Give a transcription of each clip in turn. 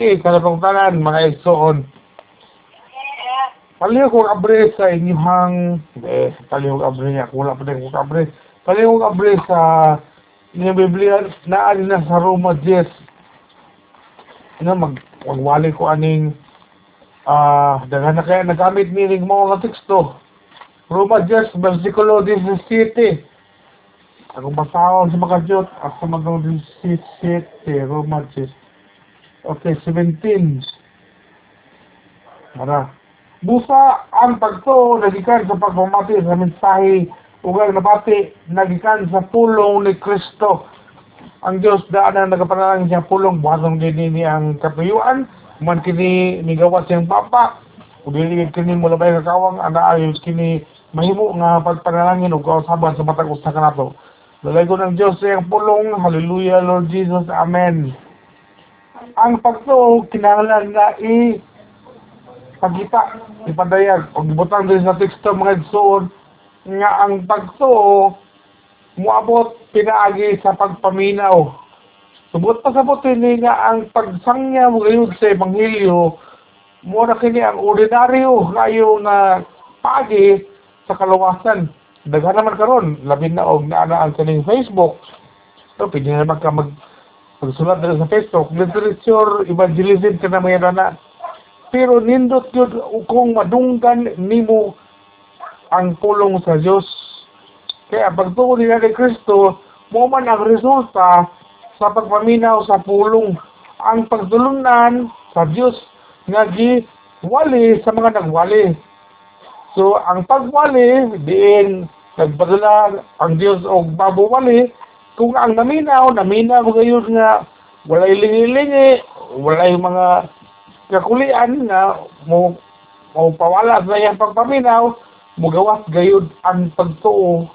Eh, kalapang tanan, mga igsoon. Paliw kong abre sa inyong, eh, paliw kong abre niya, wala pa din kong abre. Paliw kong abre sa inyong Biblia, naali na sa Roma 10. Ano, mag, magwali ko aning, ah, daghan na kaya nagamit meaning mo nga teksto. Roma 10, versikulo 17. Ako basahon sa mga Diyos, ako magawang 17, Roma 10. Okay, 17. Mara. Busa ang pagto nagikan sa pagpamati sa mensahe ugal na bati nagikan sa pulong ni Kristo. Ang Dios daan na nagapanalangin siya pulong buhatong din ni ang kapayuan man kini nigawa siyang papa uli kini mula ba yung kakawang ana ayon kini mahimo nga pagpanalangin ug kausaban sa matag usa kanato. Lalay ko ng Dios sa iyang pulong. Hallelujah, Lord Jesus. Amen. Ang pagto kinahanglan nga i pagkita ipadayag. Og butang din sa teksto mga igsoon nga ang pagto muabot pinaagi sa pagpaminaw. Subot pa sa ni nga ang pagsangya mo gayud sa ebanghelyo mo na kini ang ordinaryo kayo nga paagi sa kalawasan daghan naman karon labi na og naa ang kaning Facebook. So pwede naman ka mag magsulat na sa Facebook literature evangelism ka na na pero nindot yun kung madunggan nimo ang pulong sa Diyos. Kaya pagtuo nila ni Kristo, mo man ang resulta sa pagpaminaw sa pulong. Ang pagtulunan sa Diyos nga wali sa mga nagwali. So, ang pagwali, diin nagpadala ang Diyos o babuwali, kung ang naminaw, naminaw gayon nga walay lingi-lingi, walay mga kakulian nga mo mo pawala sa iyang pagpaminaw mugawas gayud ang pagtuo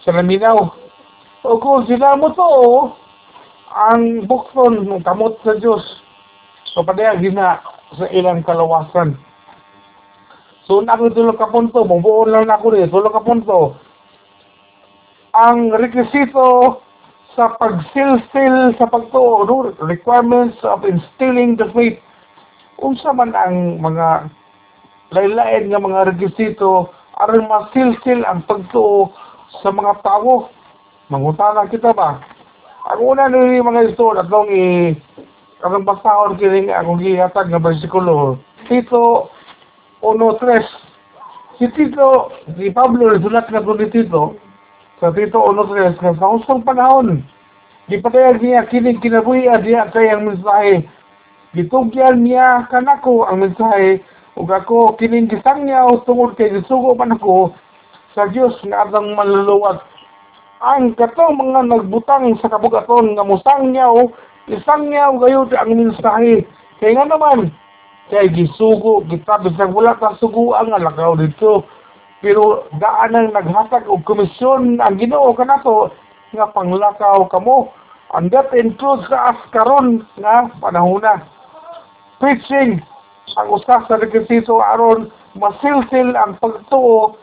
sa naminaw. O kung sila mo to ang bukton ng kamot sa Diyos so padaya gina sa ilang kalawasan. So ako tulo ka punto mabuon lang ako rin tulo ka punto ang rekisito sa pagsilsil sa pagtuo requirements of instilling the faith unsa man ang mga laylain nga mga rekisito aron masilsil ang pagtuo sa mga tao. Mangutana kita ba? Ang una ni mga ito, atong i atong basahon kini akong gihatag nga bersikulo. Tito 1.3 Si Tito, si Pablo, sulat na ni Tito, sa Tito 1.3, nga sa usang panahon, di patayag niya kining kinabuhi diya kayang mensahe. Gitugyan niya kanako ang mensahe ug ako kining gisangyaw tungod kay gisugo man ako sa Dios nga atong manluluwag. Ang katong mga nagbutang sa kabugaton nga musangyaw isangyaw gayud ang mensahe. Kay nga naman kay gisugo kita bisag wala ta sugo ang lakaw dito pero daan ang naghatag og komisyon ang Ginoo kanato nga panglakaw kamo and that includes sa askaron nga panahona preaching ang usa sa rekisito aron masilsil ang pagtuo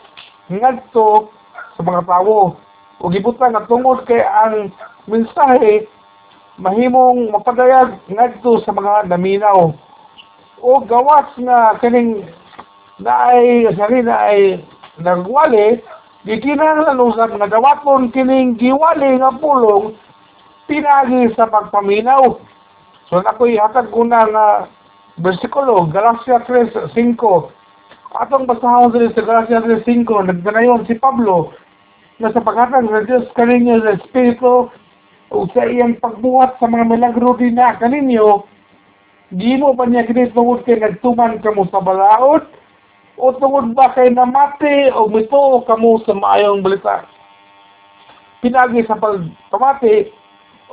ngadto sa mga tawo ug gibutang nga tungod kay ang mensahe mahimong mapadayag ngadto sa mga naminaw. O gawas nga kining naay sari na ay nagwali di kinahanglan usab nga dawaton kining giwali nga pulong pinagi sa pagpaminaw so nakoy hatag ko na nga versikulo, Galacia 3.5. Atong basahon sa sa Galacia 3.5, nagdanayon si Pablo na sa paghatag sa Diyos kaninyo sa Espiritu o sa iyang pagbuhat sa mga milagro din na kaninyo, di mo pa niya kinit tungod kay nagtuman kamo sa balaod o tungod ba kay namati o mito kamo sa maayong balita. Pinagi sa pagpamati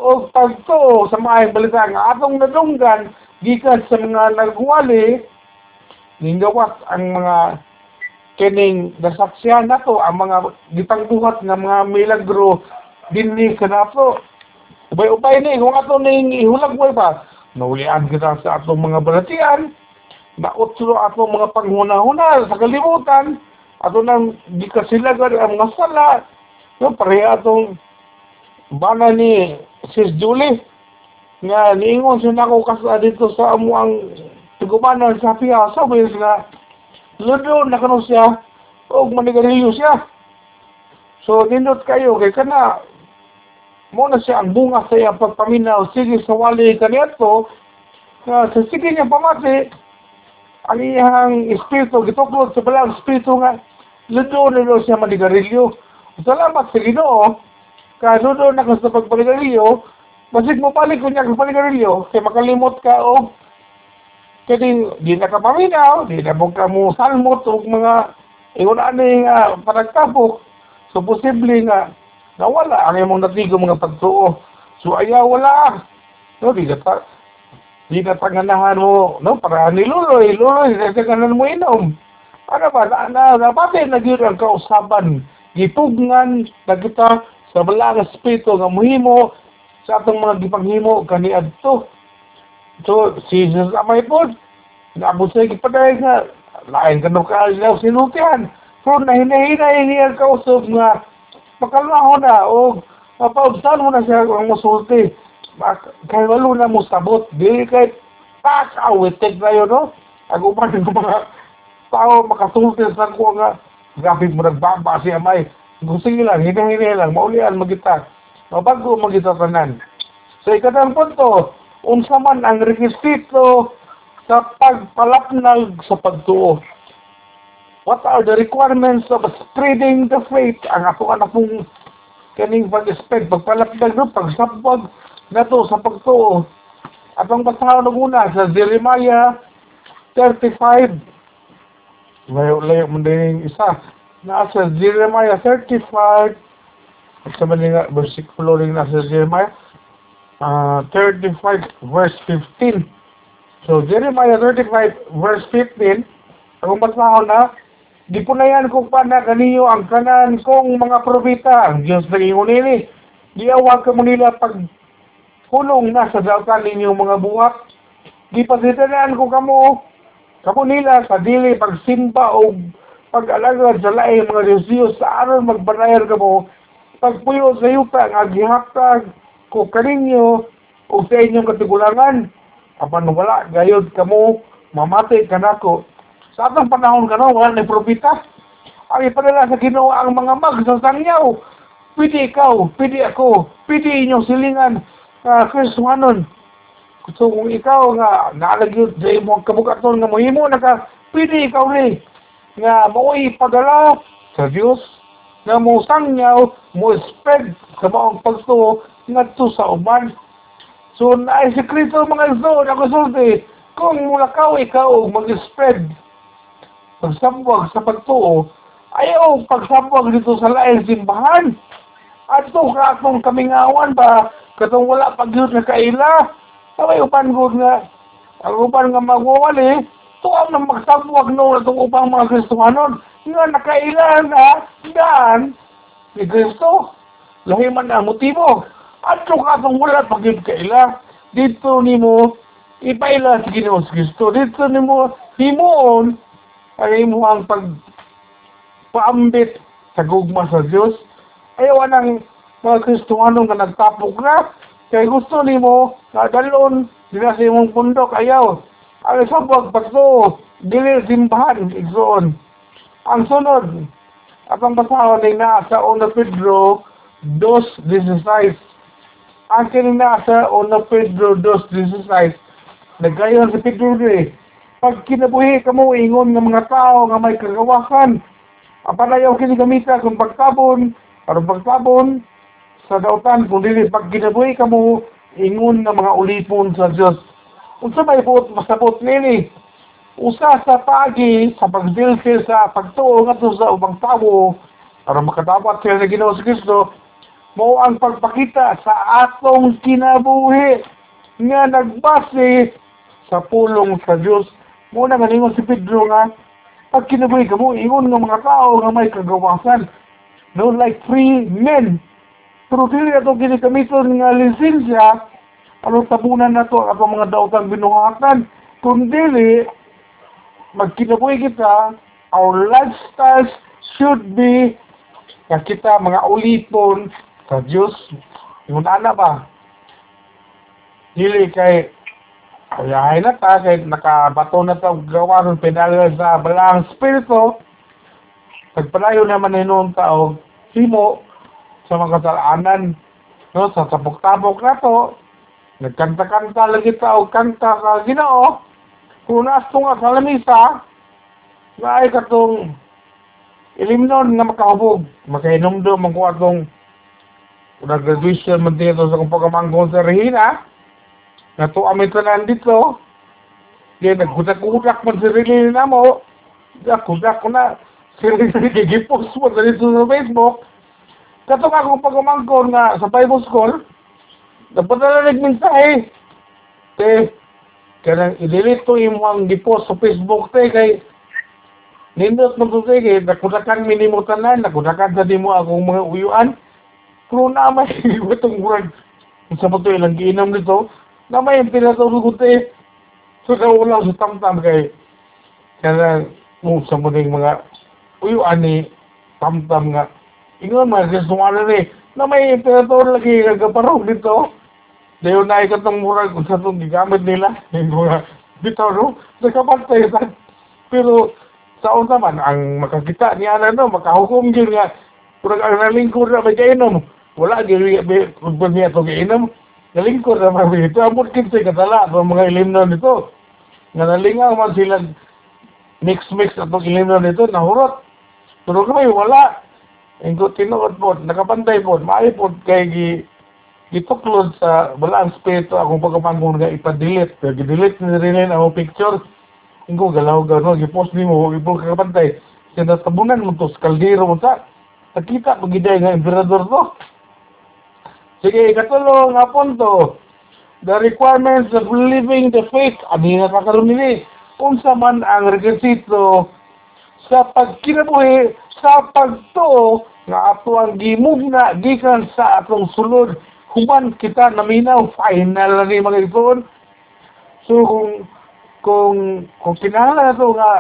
o pagto sa maayong balita nga atong nadunggan gikan sa mga nagwali ningawas ang mga kining nasaksihan nato ang mga gipangbuhat nga mga milagro dinhi sa nato ubay-ubay ni kung ato ning ihulag mo ba naulian kita sa atong mga balatian nautlo atong mga panghuna-huna sa kalibutan. Ato nang gikasilagan ang mga sala no pareha atong bana ni Sis Julie nga niingon siya nako kasa dito sa amo ang tigumanan sa piya sabi nga ludo na kano siya og manigarilyo siya. So nindot kayo kay kana mo na siya ang bunga sa iyang pagpaminaw. Sige sa wali kaniadto nga sa sige niya pamati ang espiritu gituklod sa balang espiritu nga ludo na siya manigarilyo salamat sa Ginoo kaya ludo na ka sa pagpanigarilyo Basig mo palik ko niya panigarilyo, kaya makalimot ka o kaya di na ka paminaw, di na mo ka mo salmot o mga ingon ani nga panagtapok. So posible nga nawala ang imong natigo mga pagtuo. So ayaw wala. No, di ka di ka tanganahan mo, no, para niluloy, luloy, di ka ganan mo inom. Ano ba, na, na, dapat na yun ang kausaban. Gitugnan na kita sa balang espiritu nga muhimo sa atong mga gipanghimo kani adto. So, si Jesus amay po, naabot sa gipaday nga, lain ka ka ilaw sinutihan. So, nahinahinay niya kausap nga, makalmaho na, o mapaubsan mo na siya ang musulti. Kaya walo na mo sabot, di kay tak awitek na yun, no? Aguman ng mga tao makasulti sa ko nga, graphic mo nagbaba si amay. Gusto lang, hinahinay lang, maulian magita. Mabago magita tanan. Sa ikatang punto, unsa man ang rekisito sa pagpalapnag sa pagtuo. What are the requirements of spreading the faith? Ang ako na pong kaning pag-spread, pagpalapnag no, na to sa pagtuo. At ang ng una sa Jeremiah 35, layo-layo mo din isa. Nasa Jeremiah 35, sa mga versikulo rin nasa Jeremiah uh, 35 verse 15. So Jeremiah 35 verse 15, ang basahon na, di po na yan kung paana kaniyo ang kanan kong mga probita, ang Diyos na ingon nini. Di awag ka mo nila pag hulong na sa dautan ninyo mga buwak. Di pasitanaan ko kamo, kamo nila sa dili pagsimba o pag-alagad sa laing mga Diyos. Sa aron magbanayar kamo pagpuyo sa yuta nga gihatag ko kaninyo o sa inyong katigulangan. Apan wala gayod kamo mamati kanako sa atong panahon kano wala na propeta ang ipadala sa Ginoo ang mga mag sa sangyaw. Pwede ikaw pwede ako pwede inyong silingan uh, Kristuhanon so kung ikaw nga nalagyod sa imong kabukaton nga mohimo naka pwede ikaw ni nga mao'y padala sa Dios nga mo sangyaw mo spread sa maong pagtuo ngadto sa uban. So, naay sekreto mga iso, nakasulti, kung mulakaw ikaw mag-spread, pagsabwag sa pagtuo, ayaw pagsabwag dito sa laing simbahan. At ito ka akong kamingawan ba, katong wala pagyod na kaila, sabay upan ko nga, ang upan nga magwawali, ito ang nang magsabwag no, itong upang mga Kristohanon, nga nakaila na, daan, ni Kristo. Lahi man ang motibo. At ka itong wala pagyod kaila, dito ni mo, ipaila sa Ginoo sa Kristo. Dito ni mo, himuon, ay mo ang pag paambit sa gugma sa Diyos. Ayaw ng mga Kristuhano nga nagtapok na. Kaya gusto ni mo, kadalon, dila sa imong pundok, ayaw. Ang sabag pagto, dili simbahan, igsoon. Ang sunod, at ang basahon ay nasa 1 Pedro 2.16. Ang kinina sa 1 Pedro 2.16, nagayon si Pedro eh, pag kinabuhi ka mo, ingon ng mga tao nga may kagawakan, apalayaw kinigamita kung pagtabon, para pagtabon, sa dautan, kung dili pag kinabuhi ka mo, ingon ng mga ulipon sa Diyos. Kung sa may buot, masabot nini, usa sa pagi sa pagdilsil sa pagtuo ngadto sa ubang tawo para makadapat sila sa Ginoo sa Kristo mo ang pagpakita sa atong kinabuhi nga nagbase sa pulong sa Dios mo na ganingon si Pedro nga pag kinabuhi ka mo ingon nga mga tao nga may kagawasan. No like free men pero dili ato ginigamiton nga lisensya ano tabunan na to ang mga daotang binuhatan kundi magkinabuhi kita, our lifestyles should be na kita mga ulipon sa Diyos. Yung ana ba? dili kay ayahay na ta kay nakabato na ta gawa ron pinala sa balang spirito pagpalayo naman hinuon ta og himo sa mga kasalanan no sa tapok-tapok na to nagkanta-kanta lagi ta og kanta sa Ginoo. Kung nasto nga sa lamisa na ay katong ilimnon nga makahubog. Makainom do man ko atong nag-graduation man dito sa kung pagkamangkong sa Regina na to amit na dito kaya nagkudak-kudak man sarili na mo. Kudak ko na. Sarili gigipost mo dito sa Facebook katong akong pagkamangkong nga sa Bible School napadala nagmensahe te kanang i-delete to imo ang gipost sa Facebook te kay nindot mo to kay nakudakan minimo tanan nakudakan sa di mo akong mga uyuan. Pero na may itong murag sa mo to ilang giinom nito na may pinatulog ko te. So wala sa tamtam kay kaya mo sa mo mga uyuan ni tamtam nga ingon man sa sumala ni na may pinatulog lagi kagaparong dito Dayo na ikatong murag kung itong gigamit nila. Yung mga bitaw, no? Nakapantay sa. Pero, sa una man, ang makakita niya na, no? Makahukom yun nga. Kurang ang nalingkod na may kainom. Wala, kung niya ito kainom. Nalingkod na may ito. Amot kinsay katala ang mga ilimnon nito. Nga nalingaw man sila mix-mix atong ilimnon nito, nahurot. Pero kami, wala. Ingko tinuod po, nakapantay po, maayo po kay gi gituklod sa balang spirito akong pagkamangkong nga ipa-delete. Pero gi-delete na rin ang picture. Ingko galaw gano gi-post nimo ipo kakapantay. Kaya natabunan mo to sa mo sa. Nakita pag giday nga emperador to. Sige, ikatulo nga punto. The requirements of living the faith. Abi na kakaroon nili. Unsa man ang rekisito sa pagkinabuhi sa pagtuo nga ato ang gimugna gikan sa atong sulod. Human kita naminaw final na ni mga ipon so kung kung kung kinahanglan na to nga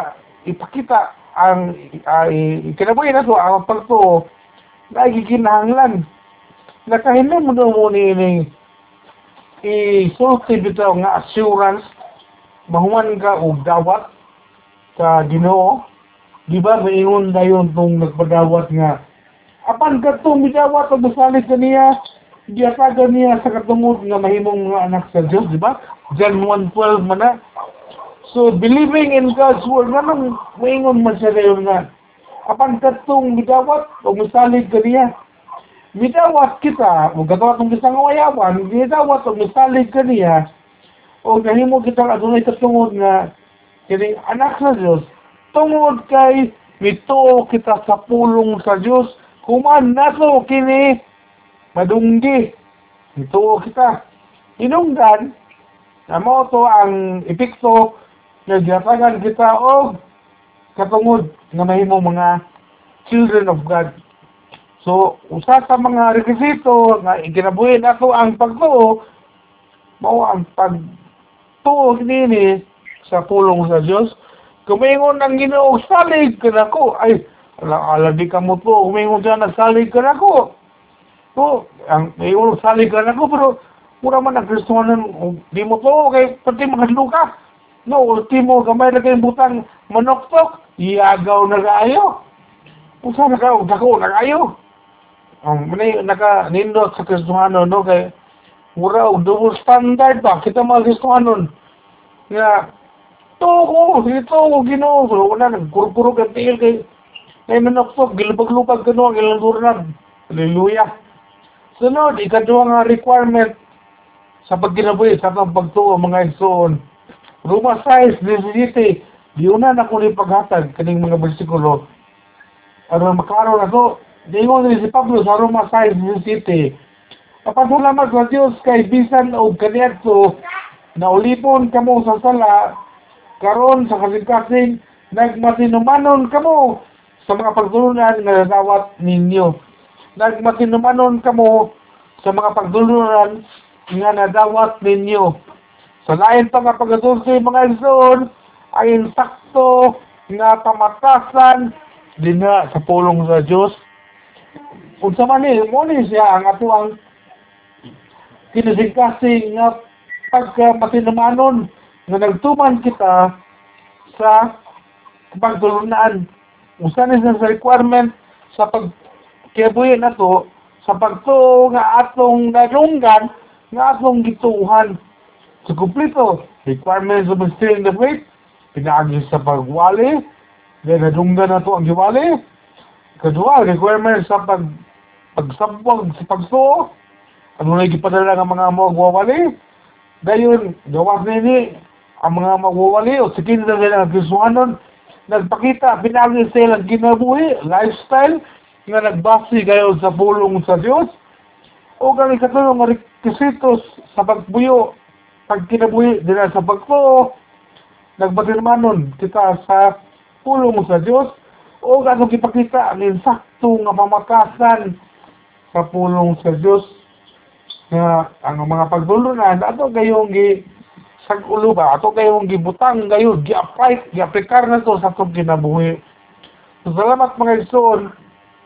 ipakita ang uh, kinabuhi na to ang pagtuo na gikinahanglan nakahinom mo mo ni ni isulti bitaw nga assurance mahuman ka og dawat sa Ginoo di ba maingon dayon tong nagpadawat nga apan kadto midawat og masalig kaniya giyatagan niya sa katungod nga mahimong mga anak sa Dios di ba? John 1:12 man na. So believing in God's word nganong maingon man siya dayon nga apan kadtong midawat og masalig kaniya midawat kita o gatawat ng isang wayawan midawat og masalig kaniya o nahimo kita adunay katungod nga kining anak sa Dios tungod kay mituo kita sa pulong sa Dios human nato kini madunggi mituo kita. Inungdan na mo to ang epekto nga gihatagan kita og katungod nga mahimo mga children of God. So usa sa mga rekisito nga ikinabuhi nato ang pagtuo mao ang pagtuo nini sa pulong sa Dios Kumingon ng ginoo, salig ka na ko. Ay, ala, ala di ka mo to, kumingon siya, nagsalig ka na ko. So, ang mayroon salig ka na ko, pero mura man ang Kristohanan, di mo to, kay pati mga luka. No, ultimo, gamay na kayong butang manoktok, iyagaw na kaayo. Saan na ka, dako na kaayo. Ang um, naka nindot sa Kristohanon, no, kay mura, double standard ba, kita mga Kristohanon. Nga, ito ko, ito ko, ginoo. So, wala, nagkurpuro ka tiil kay, kay manoktok, gilubag-lubag ka no, ang ilang durnan. Hallelujah. Sunod, ikaduha nga requirement sa pagkinabuhi, sa atong pagtuo, mga igsoon. Roma 6, 17, di una na ko ni paghatag kaning mga bersikulo. Ano makaro na to, di mo ni si Pablo sa Roma 6, 17. Kapasalamat sa Diyos kay bisan o kaniyadto na ulipon kamo sa sala karon sa kasing-kasing nagmatinumanon kamo sa mga pagdulunan nga nadawat ninyo. Nagmatinumanon kamo sa mga pagdulunan nga nadawat ninyo. Sa lain pa nga pagdulce mga igsoon ay insakto nga pamatasan din na sa pulong sa Dios. Unsa man ni mo ni siya ang atuang kinasing-kasing nga pagka patinumanon nga nagtuman kita sa pagtulunan. Usa ni sa requirement sa pag kibuhi na to sa pagtuo nga atong nalunggan nga atong gituuhan. Sa kumplito, requirements of still in the faith, pinaagi sa pagwali, then nadunggan na to ang giwali. Kadua, requirements sa pag pagsabwag sa pagtuo, ano na gipadala ng mga magwawali. Dayon, gawas nini, ang mga magwawali o sikin na sila ng Krisuhanon, nagpakita, pinagi sila ang ginabuhi, lifestyle, nga nagbasi kayo sa pulong sa Diyos, o kami katulong nga requisitos sa pagbuyo, pag kinabuhi nila sa pagtuo, nagbatirmanon kita sa pulong sa Diyos, o kano ipakita ang insakto nga pamakasan sa pulong sa Diyos nga ang mga pagdulunan ato gayong gi sa ulo ba? Ato gayong gibutang gayon gi-apply gi-aplikar na to sa atong kinabuhi. So, salamat mga igsoon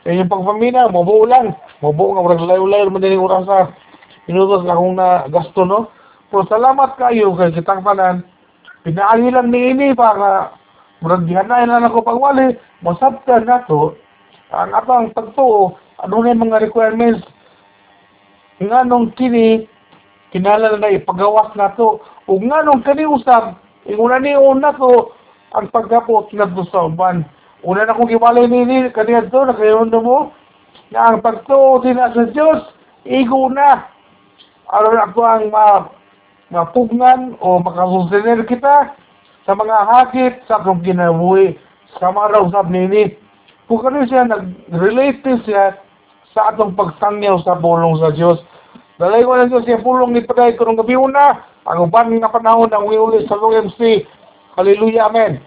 sa inyong pagpamina mabuo lang. Mabuo nga murag layo-layo man din oras sa inutos akong na gasto no? Pero salamat kayo kay kitang tanan pinaagi lang ni ini para murag gihanay na nako pagwali. Masabtan nato ang atong pagtuo ano na yung mga requirements? Nga nung kini kinala na ipagawas na to. O nga nung kani usab inguna ni una to ang pagkapot na to sa uban. Una na kong gibalay nini kaniya to nakayon mo na ang pagtuo din sa Diyos igo na. Aron ako ang ma mapugnan o makakonsider kita sa mga hakit sa akong kinabuhi sa mga rausap nini kung kano siya nag-relate siya sa atong pagtangyaw sa pulong sa Diyos. Dalay ko na Diyos siya pulong ni Paday ko nung gabi una, ang uban nga panahon ang wiuli sa Lord MC. Hallelujah, Amen.